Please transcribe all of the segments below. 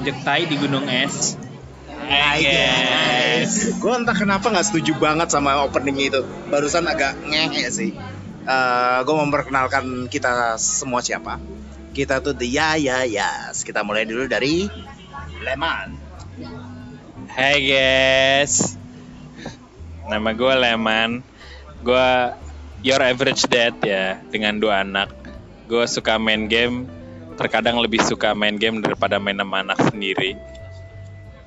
injek tai di gunung es. Hai guys. Gue entah kenapa nggak setuju banget sama opening itu. Barusan agak ngehe sih. Eh gue memperkenalkan kita semua siapa. Kita tuh the ya ya yas. Kita mulai dulu dari Leman. Hai guys. Nama gue Leman. Gue your average dad ya dengan dua anak. Gue suka main game. Terkadang lebih suka main game daripada main sama anak sendiri.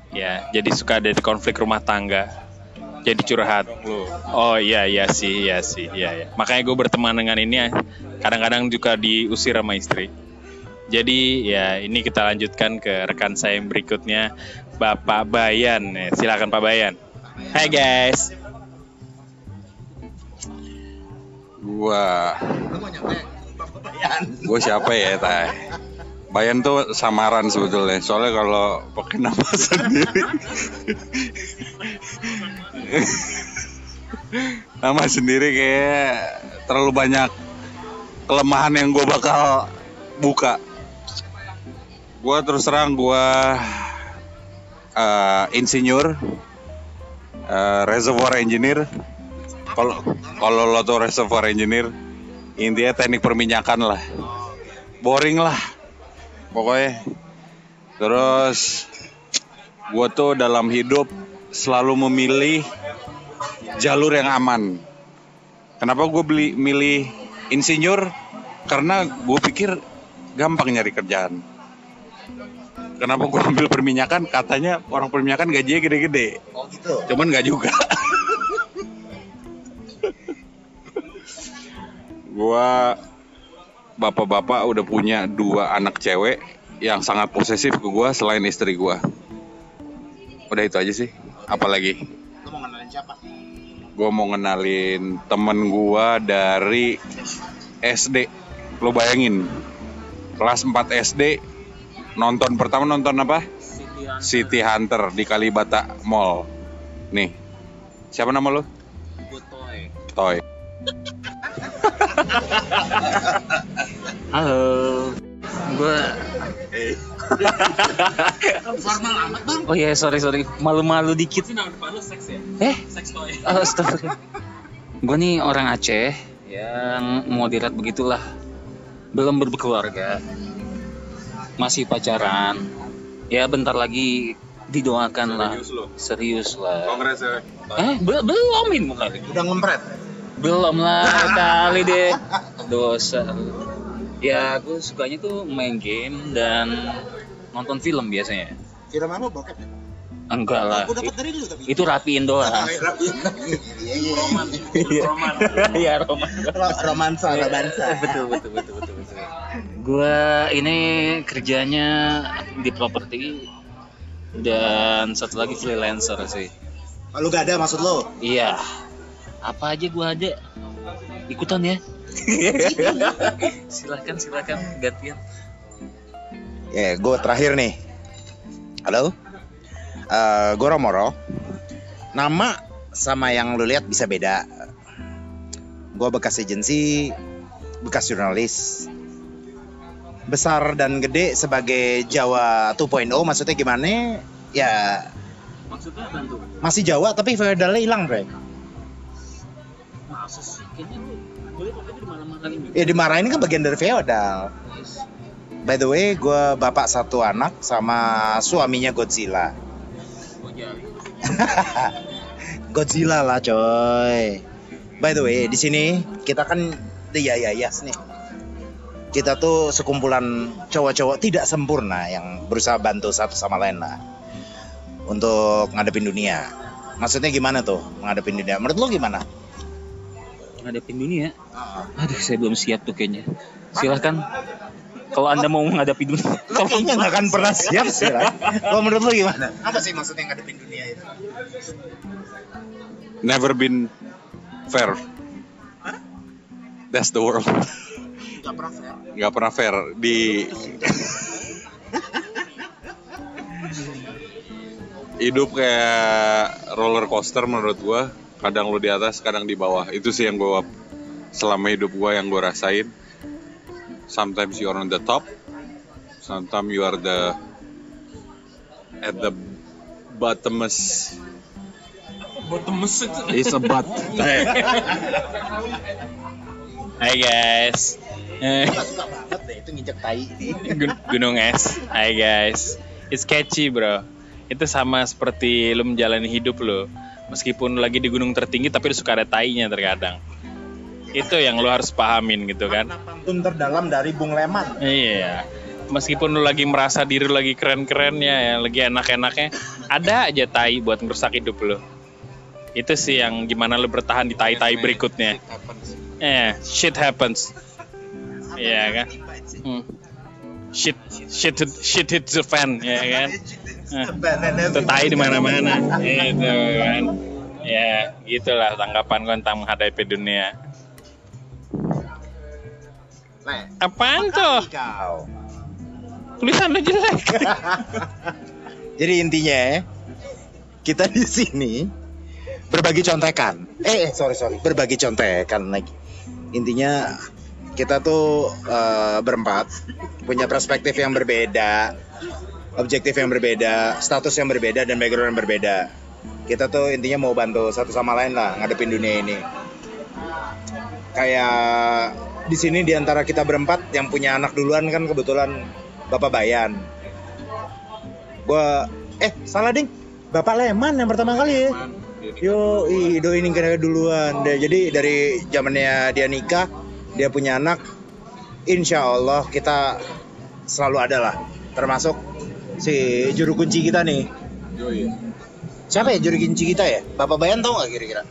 Ya, jadi suka ada konflik rumah tangga. Jadi curhat. Oh iya iya sih iya sih iya ya. Makanya gue berteman dengan ini ya. Kadang-kadang juga diusir sama istri. Jadi ya ini kita lanjutkan ke rekan saya yang berikutnya Bapak Bayan. Ya, Silakan Pak Bayan. Hai guys. Gua Bayan. gua siapa ya, Tay? Bayan tuh samaran sebetulnya. Soalnya kalau pakai nama sendiri nama sendiri kayak terlalu banyak kelemahan yang gue bakal buka. Gua terus terang gua eh, insinyur, eh, reservoir engineer. Kalau kalau lo tuh reservoir engineer, intinya teknik perminyakan lah. Boring lah, pokoknya. Terus gue tuh dalam hidup selalu memilih jalur yang aman. Kenapa gue beli milih insinyur? Karena gue pikir gampang nyari kerjaan. Kenapa gue ambil perminyakan? Katanya orang perminyakan gajinya gede-gede. Oh gitu. Cuman nggak juga. Gua bapak-bapak udah punya dua anak cewek yang sangat posesif ke gua selain istri gua. Udah itu aja sih. Apalagi Lu mau kenalin siapa? gua mau ngenalin temen gua dari SD. Lo bayangin kelas 4 SD nonton pertama nonton apa? City Hunter di Kalibata Mall. Nih. Siapa nama lo? Toy. Halo. Gue Formal amat bang. Oh iya, sorry sorry. Malu-malu dikit. Eh? Oh, astagfirullah. Gue nih orang Aceh yang moderat begitulah. Belum berkeluarga. Masih pacaran. Ya bentar lagi didoakan lah. Serius lo? Serius lah. Kongres ya. Eh, be- belum ini kali. Udah ngempret. Belum lah kali deh. Dosa. Ya, gue sukanya tuh main game dan nonton film biasanya. Film apa bokep? Enggak lah. Aku dapat dari lu tapi. Itu rapiin doang. Iya iya. Roman. Iya, roman. Ro- Romansa, romansa. betul, betul, betul, betul, betul. Gua ini kerjanya di properti dan satu lagi freelancer sih. Oh, Lu gak ada maksud lu? Iya. Apa aja gua ada. Ikutan ya. silakan, silakan gantian. Ya, gue terakhir nih. Halo. Eh gue Romoro. Nama sama yang lu lihat bisa beda. Gue bekas agensi, bekas jurnalis. Besar dan gede sebagai Jawa 2.0 maksudnya gimana? Ya Maksudnya bantu. masih Jawa tapi feodalnya hilang, Bre. Kayaknya lu boleh ini. Ya dimarahin kan bagian dari feodal. By the way, gue bapak satu anak sama suaminya Godzilla. Godzilla lah coy. By the way, di sini kita kan the Yayayas nih. Kita tuh sekumpulan cowok-cowok tidak sempurna yang berusaha bantu satu sama lain lah untuk ngadepin dunia. Maksudnya gimana tuh ngadepin dunia? Menurut lo gimana? Ngadepin dunia. Aduh, saya belum siap tuh kayaknya. Silahkan. Kalau anda mau menghadapi dunia. Kayaknya nggak akan pernah siap sih lah. Kalau menurut lo gimana? Apa sih maksudnya ngadepin dunia itu? Never been fair. That's the world. Gak pernah fair. Gak pernah fair di hidup kayak roller coaster menurut gua. Kadang lu di atas, kadang di bawah. Itu sih yang gua selama hidup gua yang gua rasain. Sometimes you are on the top, sometimes you are the at the bottomless Bottomless itu. is a butt. Hai guys. Suka banget deh itu nginjek tai. Gunung es. Hai guys. It's catchy bro. Itu sama seperti lu menjalani hidup lo. Meskipun lagi di gunung tertinggi tapi suka ada tainya terkadang. Itu yang lu harus pahamin gitu kan. Pantun terdalam dari Bung Leman. Iya. Meskipun lu lagi merasa diri lagi keren-kerennya ya, lagi enak-enaknya, ada aja tai buat ngerusak hidup lu. Itu sih yang gimana lu bertahan di tai-tai berikutnya. Eh, shit happens. Iya kan? Hmm. Shit, shit, shit hits the fan, ya kan? Eh, Itu tai di mana-mana, itu kan? Ya, gitulah tanggapan gue tentang menghadapi dunia. Nah, Apaan tuh? kau. Tulisan lu jelek. Jadi intinya kita di sini berbagi contekan. Eh, sorry sorry, berbagi contekan lagi. Intinya kita tuh eh, berempat punya perspektif yang berbeda, objektif yang berbeda, status yang berbeda dan background yang berbeda. Kita tuh intinya mau bantu satu sama lain lah ngadepin dunia ini. Kayak di sini di antara kita berempat yang punya anak duluan kan kebetulan Bapak Bayan. Gua eh salah ding. Bapak Leman yang pertama kali ya. Yo, Ido ini kira duluan. Jadi dari zamannya dia nikah, dia punya anak. Insya Allah kita selalu ada lah. Termasuk si juru kunci kita nih. Siapa ya juru kunci kita ya? Bapak Bayan tahu nggak kira-kira?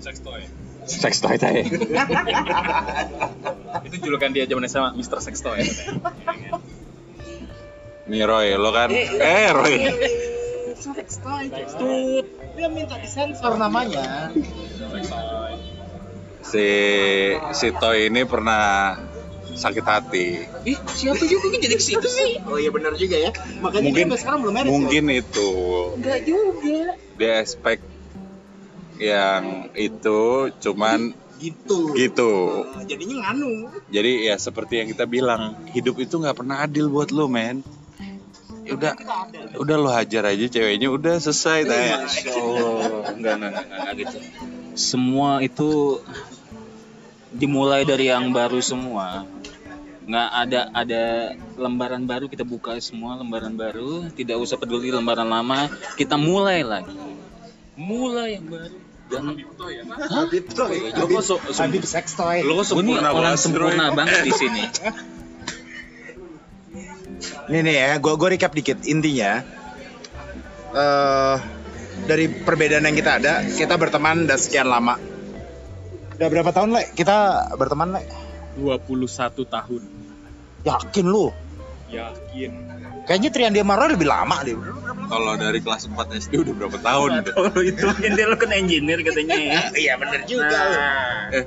Sextoy. Sex toy tadi. Itu julukan dia zaman SMA, Mr. Sextoy. Nih Roy, lo kan? Eh Roy. Tut, dia minta disensor namanya. Si si Toy ini pernah sakit hati. Ih, siapa juga jadi ke situ sih? Oh iya benar juga ya. Makanya Mungkin dia sekarang belum married mungkin itu Enggak juga. dia expect yang itu cuman Gitu. gitu. Nah, jadinya nganu. Jadi ya seperti yang kita bilang, hidup itu nggak pernah adil buat lo, men. Ya udah, udah lo hajar aja ceweknya, udah selesai. Tanya. Enggak, enggak, enggak, enggak gitu. Semua itu dimulai dari yang baru semua. Nggak ada ada lembaran baru kita buka semua lembaran baru. Tidak usah peduli lembaran lama. Kita mulai lagi. Mulai yang baru. Dan Habib Toy. So- so- Habib sex toy. Lo kok gue nih sempurna orang banget, sempurna banget di sini. Nih nih ya, gua gua recap dikit intinya. eh dari perbedaan yang kita ada, kita berteman udah sekian lama. Udah berapa tahun, Le? Kita berteman, Le? 21 tahun. Yakin lu? Yakin. Kayaknya Trian Diamara lebih lama deh. Kalau dari kelas 4 SD udah berapa tahun? Oh itu dia lo kan engineer katanya ya. Iya bener juga. Nah. Eh,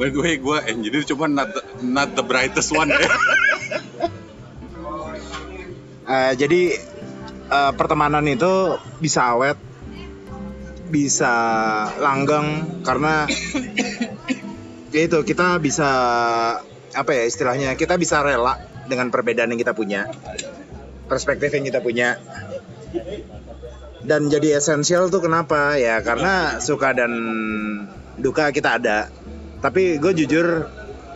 by the way, gue engineer cuma not the, not the brightest one ya. Eh, jadi eh, pertemanan itu bisa awet, bisa langgeng karena ya itu kita bisa apa ya istilahnya kita bisa rela dengan perbedaan yang kita punya, perspektif yang kita punya. Dan jadi esensial tuh kenapa? Ya karena suka dan duka kita ada. Tapi gue jujur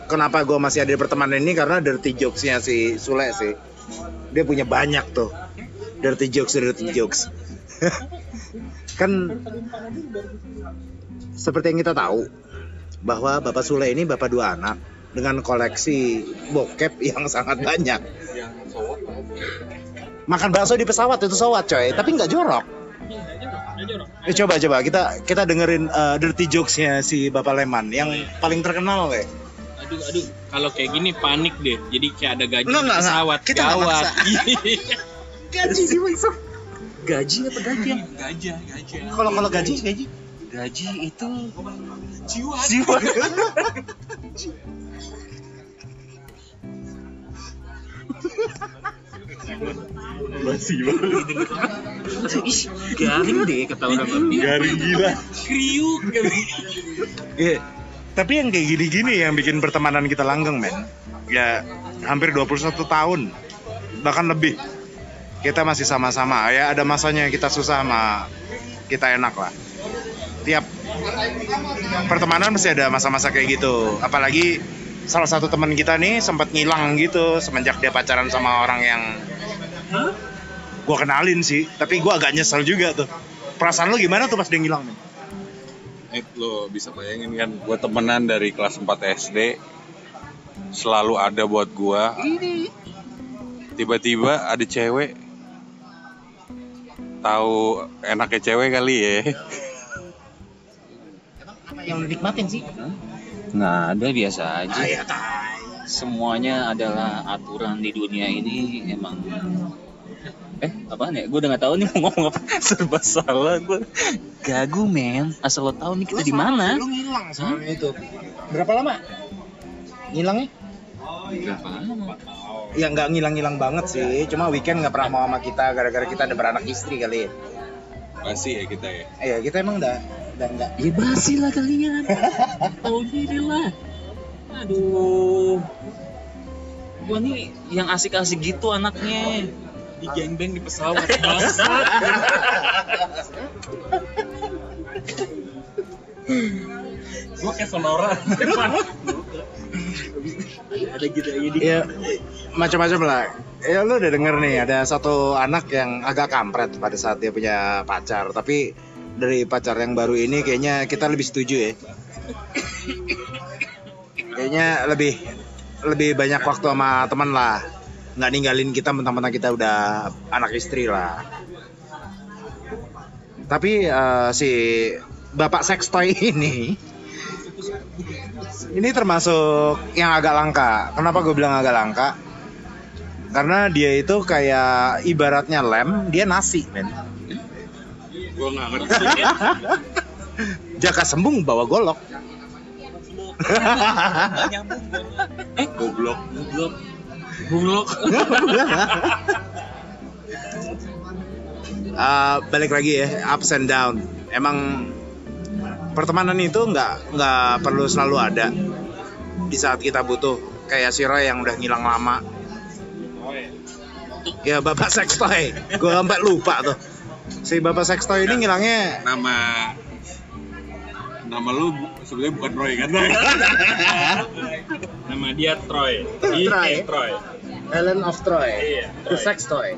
kenapa gue masih ada di pertemanan ini? Karena dirty jokesnya si Sule sih. Dia punya banyak tuh. Dirty jokes dirty jokes. Kan seperti yang kita tahu bahwa Bapak Sule ini bapak dua anak dengan koleksi bokep yang sangat banyak makan bakso di pesawat itu sowat coy tapi nggak jorok Eh, coba coba kita kita dengerin uh, dirty jokesnya si Bapak Leman yang paling terkenal weh. Aduh, aduh. Kalau kayak gini panik deh. Jadi kayak ada gaji Enggak, di enggak, pesawat. Kita nggak Gawat. Gaji gimana? Gaji apa gaji? Gajah, gajah. Kalau kalau gaji gaji Gaji itu Jiwa. jiwa. Basi banget. garing deh kata orang. Garing gila. Kriuk. Iya. Tapi yang kayak gini-gini yang bikin pertemanan kita langgeng, men. Ya, hampir 21 tahun. Bahkan lebih. kita masih sama-sama ya ada masanya kita susah sama kita enak lah tiap pertemanan masih ada masa-masa kayak gitu. Apalagi salah satu teman kita nih sempat ngilang gitu semenjak dia pacaran sama orang yang gua kenalin sih. Tapi gua agak nyesel juga tuh. Perasaan lu gimana tuh pas dia ngilang nih Eh, lo bisa bayangin kan, gue temenan dari kelas 4 SD, selalu ada buat gua. Tiba-tiba ada cewek, tahu enaknya cewek kali ya. Apa yang lu nikmatin sih Nggak ada biasa aja. Ayah, Semuanya adalah aturan di dunia ini emang Eh, apaan ya? Gue udah gak tahu nih mau ngomong apa. Serba salah gue. Gagu, men. Asal lo tahu nih kita di mana. lu ngilang soalnya itu berapa lama ngilangnya Berapa lama? ya nggak ngilang-ngilang banget sih cuma weekend nggak pernah mau sama kita gara-gara kita ada beranak istri kali ya Masih ya kita ya. Iya kita emang udah udah nggak Ya basi lah kalian. Tahu diri lah. Aduh. Gua nih yang asik-asik gitu anaknya. Di gangbang di pesawat. Bangsa. Gue kayak sonora. Ada gitu aja di. ya macam-macam lah ya lu udah denger nih ada satu anak yang agak kampret pada saat dia punya pacar tapi dari pacar yang baru ini kayaknya kita lebih setuju ya kayaknya lebih lebih banyak waktu sama teman lah nggak ninggalin kita mentang-mentang kita udah anak istri lah tapi eh, si bapak sextoy ini ini termasuk yang agak langka. Kenapa gue bilang agak langka? Karena dia itu kayak ibaratnya lem, dia nasi, men. Gue nggak ngerti. Jaka sembung bawa golok. Eh, Goblok. goblok. Goblok. Eh, balik lagi ya, ups and down. Emang pertemanan itu nggak nggak perlu selalu ada di saat kita butuh. Kayak si Roy yang udah ngilang lama. Ya bapak sextoy, gue sampai lupa tuh. Si bapak sextoy ini ngilangnya Nama nama lu sebenarnya bukan Roy kan? Nama dia Troy. Troy. Iya, Troy. Ellen of Troy, Iya, the sex toy.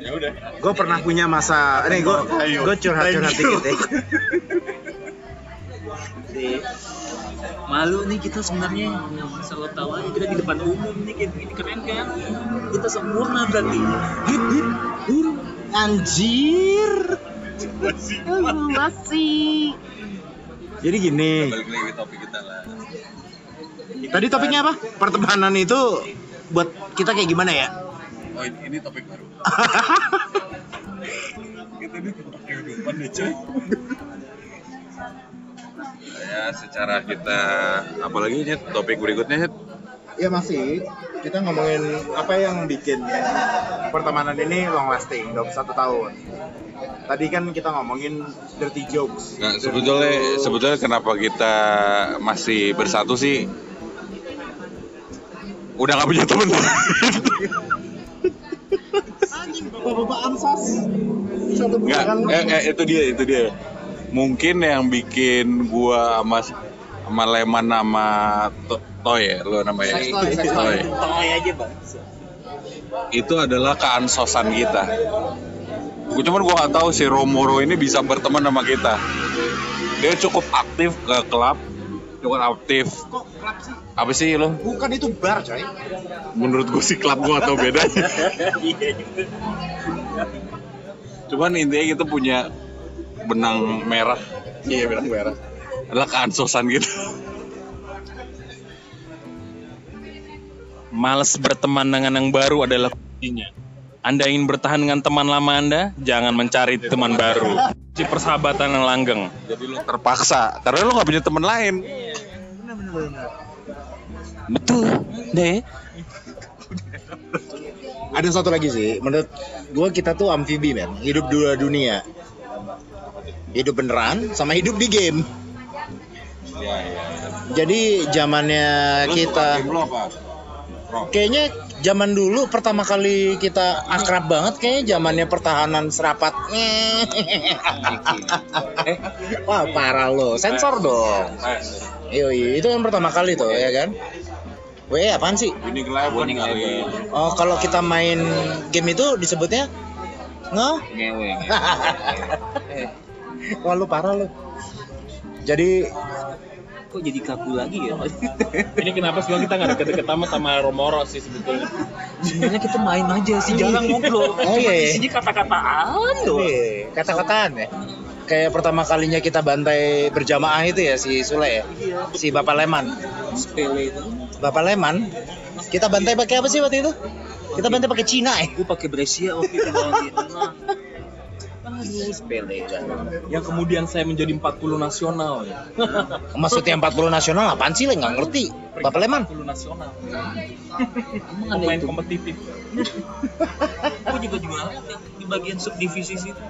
ya udah. Gue pernah punya masa, nih gue gue curhat curhat dikit ya. Di- Malu nih kita sebenarnya lo tahu aja kita di depan umum nih kayak gini keren kan? Kita sempurna berarti. Hip hip hur anjir. masih Jadi gini, Balik lagi ke topik kita lah. tadi topiknya apa? Pertemanan itu buat kita kayak gimana ya? Oh ini, ini topik baru. kita ini tentang kehidupan ya cuy. Ya secara kita apalagi nih topik berikutnya Nyet? Ya masih, kita ngomongin apa yang bikin pertemanan ini long lasting, 21 tahun. Tadi kan kita ngomongin dirty jokes. Nggak, sebetulnya sebetulnya kenapa kita masih bersatu sih? Udah nggak punya temen. Bapak Ansas. Satu Nggak, eh, eh, itu dia itu dia. Mungkin yang bikin gua sama sama Leman sama To- Toy ya, lo namanya. Toy. Toy aja bang. Itu adalah keansosan kita. Gue cuman gua nggak tahu si Romoro ini bisa berteman sama kita. Dia cukup aktif ke klub, cukup aktif. Kok klub sih? Apa sih lo? Bukan itu bar, coy. Menurut gue sih klub gua atau bedanya. Cuman intinya kita punya benang merah. Iya benang merah. Adalah keansosan gitu. Males berteman dengan yang baru adalah kuncinya. Anda ingin bertahan dengan teman lama Anda, jangan mencari teman baru. Si persahabatan yang langgeng. Jadi lo terpaksa karena lo gak punya teman lain. Betul. Deh. Ada satu lagi sih, menurut gue kita tuh amfibi men, hidup dua dunia. Hidup beneran sama hidup di game. Iya iya. Jadi zamannya Lu kita game apa? Kayaknya zaman dulu pertama kali kita akrab banget kayaknya zamannya pertahanan serapat. Eh, Wah, parah lo. Sensor dong. Iya, itu kan pertama kali tuh, ya kan? WE apaan sih? Winning Eleven Winning kali. Eleven. Oh, kalau kita main game itu disebutnya nge? ngewe. Wah, lu parah lu. Jadi Kok jadi kaku lagi ya? Ini kenapa sih kita nggak deket-deket amat sama Romoro sih sebetulnya? Sebenarnya kita main aja sih, jarang ngobrol. Oh, iya, iya. Isinya kata-kataan doang. Iya, kata-kataan ya. Kayak pertama kalinya kita bantai berjamaah itu ya si Sule ya. Si Bapak Leman. Sepele itu. Bapak Leman. Kita bantai pakai apa sih waktu itu? Kita bantai pakai Cina ya. Gue pakai Brescia waktu itu sepele kan. Yang kemudian saya menjadi 40 nasional ya. Maksudnya 40 nasional apaan sih? Nggak ngerti. Bapak Leman. 40 nasional. Pemain itu? kompetitif. Gue juga juara di bagian subdivisi situ.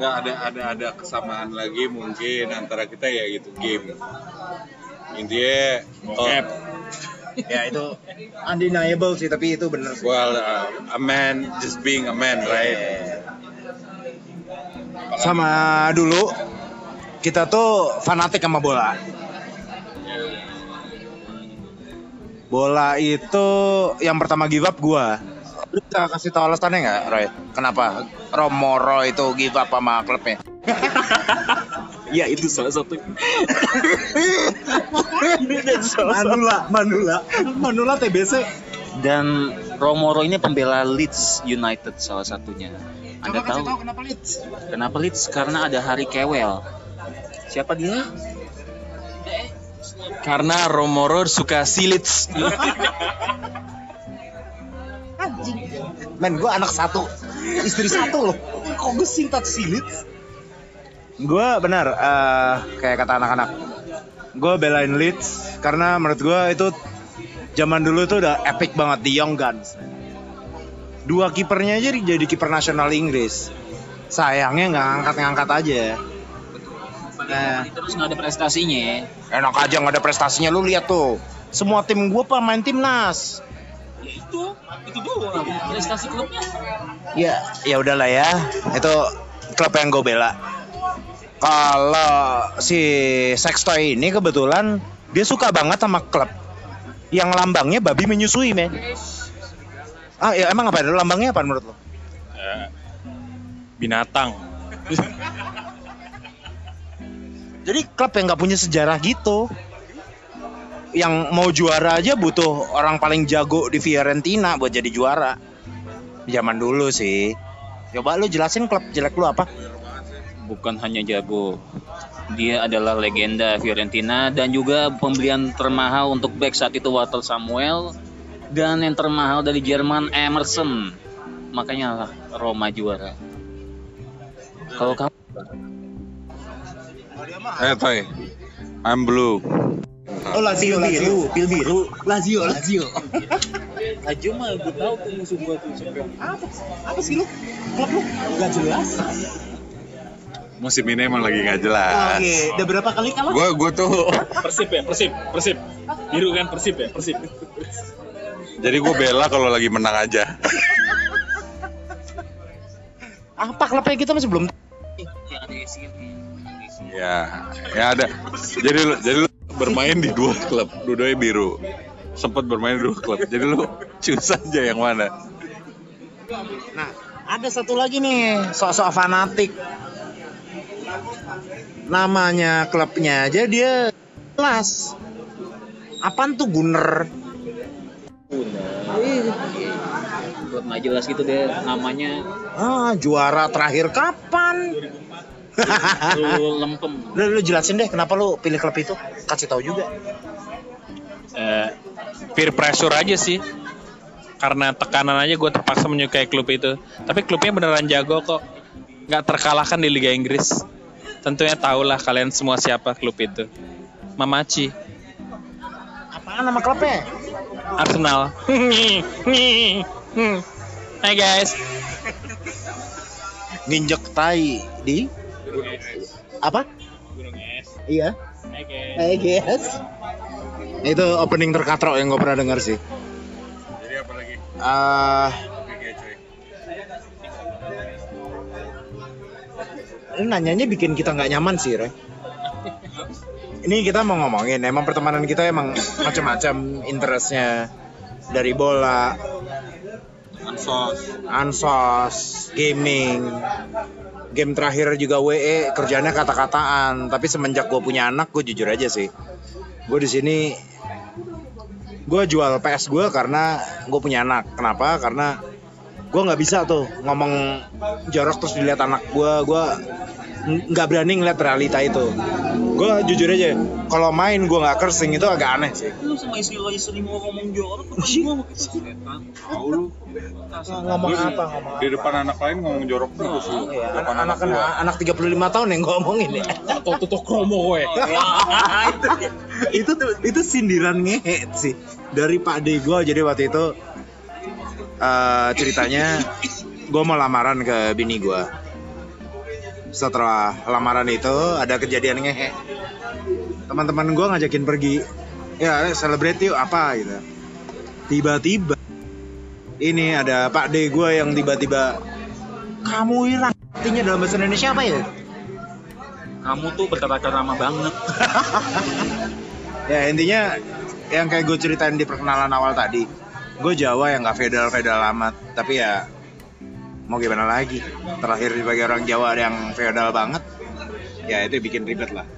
Nggak ada ada ada kesamaan lagi mungkin antara kita ya gitu game. Intinya oh, Ya itu undeniable sih tapi itu bener sih. well uh, a man just being a man right? Sama dulu kita tuh fanatik sama bola. Bola itu yang pertama give up gua. Lu bisa kasih tau alasannya nggak, Roy? Kenapa Romoro itu give up sama klubnya? Ya itu salah satu. Manula, Manula, Manula TBC. Dan Romoro ini pembela Leeds United salah satunya. Anda tahu kenapa Leeds? kenapa Leeds? Karena ada Hari Kewel. Siapa dia? Karena Romoro suka silits. Men, gue anak satu, istri satu loh. Kok gue singkat silit? Gue benar, eh, kayak kata anak-anak. Gue belain Leeds karena menurut gue itu zaman dulu tuh udah epic banget di Young Guns. Dua kipernya aja jadi kiper nasional Inggris. Sayangnya nggak ngangkat-ngangkat aja. Nah, Terus nggak ada prestasinya. enak aja nggak ada prestasinya lu lihat tuh. Semua tim gue pemain timnas. Ya itu, itu doang. Prestasi klubnya. Ya, ya udahlah ya. Itu klub yang gue bela. Kalau si Sextoy ini kebetulan dia suka banget sama klub yang lambangnya babi menyusui, men. Ah, ya emang apa? Lambangnya apa menurut lo? Eh, binatang. Jadi klub yang nggak punya sejarah gitu. Yang mau juara aja butuh orang paling jago di Fiorentina buat jadi juara. Zaman dulu sih. Coba lu jelasin klub jelek lu apa? Bukan hanya jago. Dia adalah legenda Fiorentina dan juga pembelian termahal untuk back saat itu Walter Samuel dan yang termahal dari Jerman Emerson. Makanya lah Roma juara. Kalau kamu Eh Toy, I'm blue. Oh, Lazio, Lazio. Pil biru. Lazio, Lazio. Aja mah gue tahu tuh musuh gua tuh apa? Apa sih lu? Klub lu? Gak jelas. Musim ini emang lagi nggak jelas. Oke, udah berapa kali kalah? Gue gue tuh Persib ya, Persib, Persib. Biru kan Persib ya, Persib. Jadi gue bela kalau lagi menang aja. Apa klubnya kita masih belum. Ya, ya ada. Jadi lu jadi lu bermain di dua klub, dua-duanya biru. Sempat bermain di dua klub. Jadi lu choose aja yang mana. Nah, ada satu lagi nih, sok-sok fanatik. Namanya klubnya aja dia kelas. Apaan tuh Gunner? Buat nggak jelas gitu deh namanya Ah, juara terakhir kapan? lu lempem. Lu jelasin deh kenapa lu pilih klub itu. Kasih tahu juga. Eh, peer pressure aja sih. Karena tekanan aja gue terpaksa menyukai klub itu. Tapi klubnya beneran jago kok. Nggak terkalahkan di Liga Inggris. Tentunya tahulah kalian semua siapa klub itu. Mamaci, Apaan nama klubnya? Arsenal. Hai guys. Nginjek tai di apa? Gunung es, Iya. Hai guys. Itu opening terkatrok yang gue pernah dengar sih. Jadi apa lagi? Ah, ini nanyanya bikin kita nggak nyaman sih, Re. Ini kita mau ngomongin, emang pertemanan kita emang macam-macam interestnya dari bola, Ansos. ansos, gaming, game terakhir juga WE kerjanya kata-kataan. Tapi semenjak gue punya anak, gue jujur aja sih, gue di sini gue jual PS gue karena gue punya anak. Kenapa? Karena gue nggak bisa tuh ngomong jorok terus dilihat anak gue. Gue nggak berani ngeliat realita itu. Gue jujur aja, kalau main gue nggak cursing itu agak aneh sih. Lu sama istri lo istri mau ngomong jorok, gua mau setan. Tahu lu. Ngomong apa? Ngomong Di depan anak lain ngomong jorok terus lu. Iya, depan anak, anak, gua. anak 35 tahun yang gue omongin ya. Tuh tuh tuh kromo gue. itu tuh itu sindiran ngehe sih dari Pak D gue jadi waktu itu eh, ceritanya gue mau lamaran ke bini gue setelah lamaran itu ada kejadian ngehe. Teman-teman gue ngajakin pergi. Ya celebrate yuk apa gitu. Tiba-tiba ini ada Pak D gue yang tiba-tiba kamu hilang. Artinya dalam bahasa Indonesia apa ya? Kamu tuh berkata ramah banget. ya intinya yang kayak gue ceritain di perkenalan awal tadi gue Jawa yang nggak feodal feodal amat. Tapi ya mau gimana lagi? Terlahir sebagai orang Jawa yang feodal banget ya itu bikin ribet lah.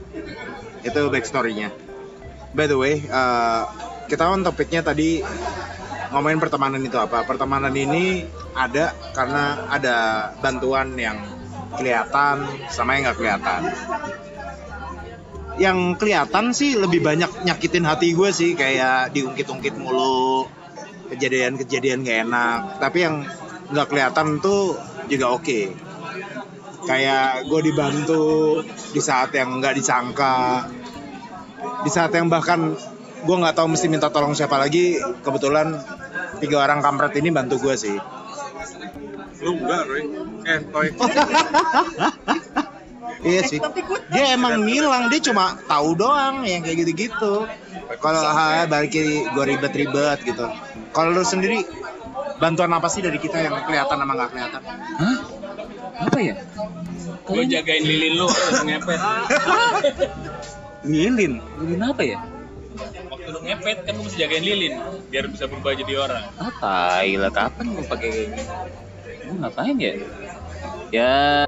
Itu backstorynya. By the way eh, kita on topiknya tadi ngomongin pertemanan itu apa. Pertemanan ini ada karena ada bantuan yang kelihatan sama yang nggak kelihatan. Yang kelihatan sih lebih banyak nyakitin hati gue sih kayak diungkit-ungkit mulu kejadian-kejadian gak enak. Tapi yang nggak kelihatan tuh juga oke kayak gue dibantu di saat yang nggak disangka di saat yang bahkan gue nggak tahu mesti minta tolong siapa lagi kebetulan tiga orang kampret ini bantu gue sih Lu enggak, Roy. Eh, Toy. Iya sih. Dia emang ngilang, dia cuma tahu doang yang kayak gitu-gitu. Kalau ha, balik gue ribet-ribet gitu. Kalau lu sendiri bantuan apa sih dari kita yang kelihatan sama nggak kelihatan? Hah? Apa ya? Gue jagain lilin lu ngepet. Ngilin. Lilin apa ya? Waktu lu ngepet kan lu mesti jagain lilin biar bisa berubah jadi orang. Ah, tai lah kapan gue pakai kayak gini? Gue ngapain ya? Ya